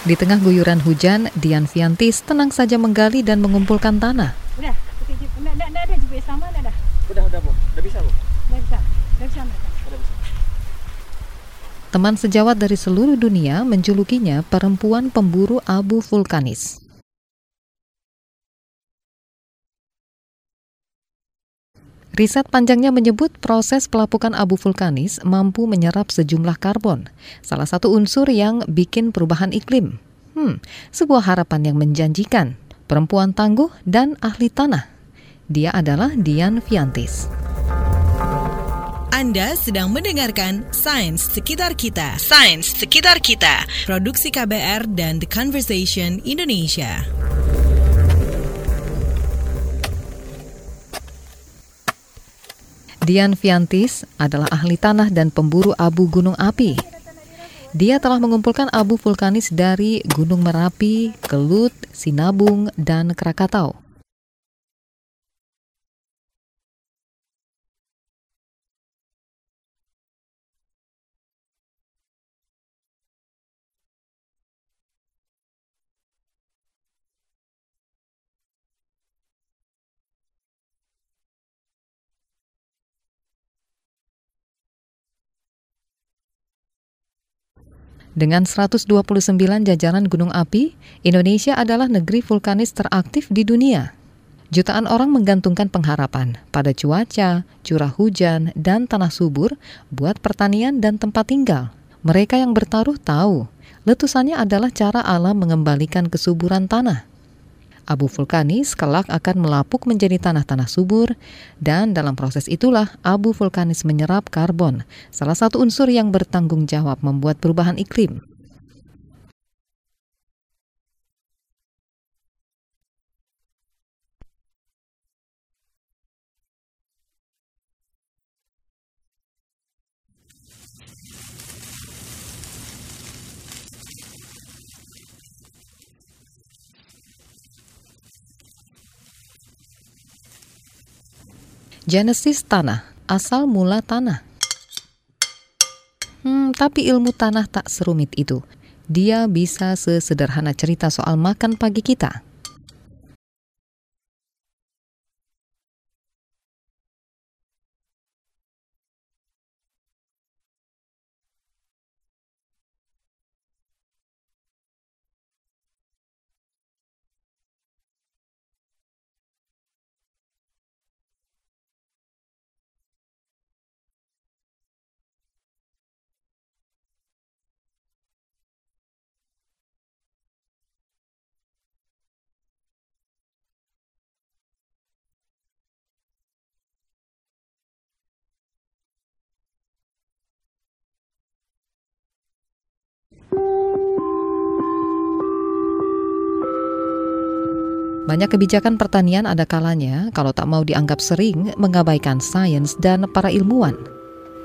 Di tengah guyuran hujan, Dian Fiantis tenang saja menggali dan mengumpulkan tanah. Udah, oke, sama. Udah, udah, Bu. Udah bisa, Bu. Nggak bisa, nggak bisa. Udah bisa. Teman sejawat dari seluruh dunia menjulukinya perempuan pemburu abu vulkanis. Riset panjangnya menyebut proses pelapukan abu vulkanis mampu menyerap sejumlah karbon, salah satu unsur yang bikin perubahan iklim. Hmm, sebuah harapan yang menjanjikan. Perempuan tangguh dan ahli tanah. Dia adalah Dian Fiantis. Anda sedang mendengarkan Sains Sekitar Kita. Sains Sekitar Kita. Produksi KBR dan The Conversation Indonesia. Dian Fiantis adalah ahli tanah dan pemburu abu gunung api. Dia telah mengumpulkan abu vulkanis dari Gunung Merapi, Kelut, Sinabung, dan Krakatau. Dengan 129 jajaran gunung api, Indonesia adalah negeri vulkanis teraktif di dunia. Jutaan orang menggantungkan pengharapan pada cuaca, curah hujan, dan tanah subur buat pertanian dan tempat tinggal. Mereka yang bertaruh tahu, letusannya adalah cara alam mengembalikan kesuburan tanah. Abu vulkanis kelak akan melapuk menjadi tanah-tanah subur, dan dalam proses itulah abu vulkanis menyerap karbon, salah satu unsur yang bertanggung jawab membuat perubahan iklim. Genesis tanah, asal mula tanah. Hmm, tapi ilmu tanah tak serumit itu. Dia bisa sesederhana cerita soal makan pagi kita. Banyak kebijakan pertanian ada kalanya kalau tak mau dianggap sering mengabaikan sains dan para ilmuwan.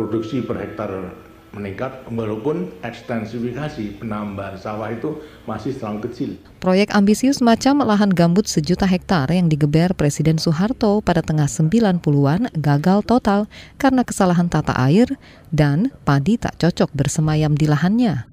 Produksi per hektar meningkat walaupun ekstensifikasi penambahan sawah itu masih terlalu kecil. Proyek ambisius macam lahan gambut sejuta hektar yang digeber Presiden Soeharto pada tengah 90-an gagal total karena kesalahan tata air dan padi tak cocok bersemayam di lahannya.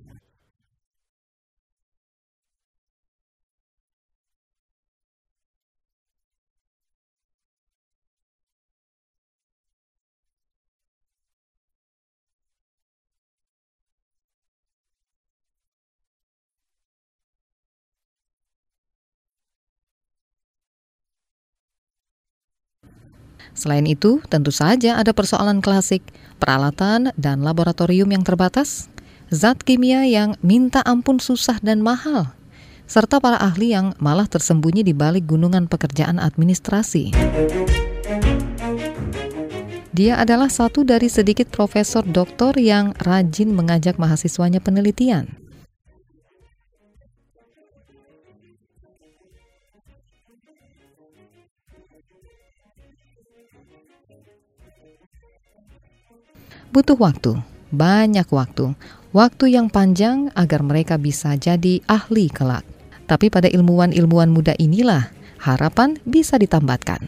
Selain itu, tentu saja ada persoalan klasik, peralatan dan laboratorium yang terbatas, zat kimia yang minta ampun susah dan mahal, serta para ahli yang malah tersembunyi di balik gunungan pekerjaan administrasi. Dia adalah satu dari sedikit profesor doktor yang rajin mengajak mahasiswanya penelitian. Butuh waktu, banyak waktu, waktu yang panjang agar mereka bisa jadi ahli kelak. Tapi pada ilmuwan-ilmuwan muda inilah harapan bisa ditambatkan.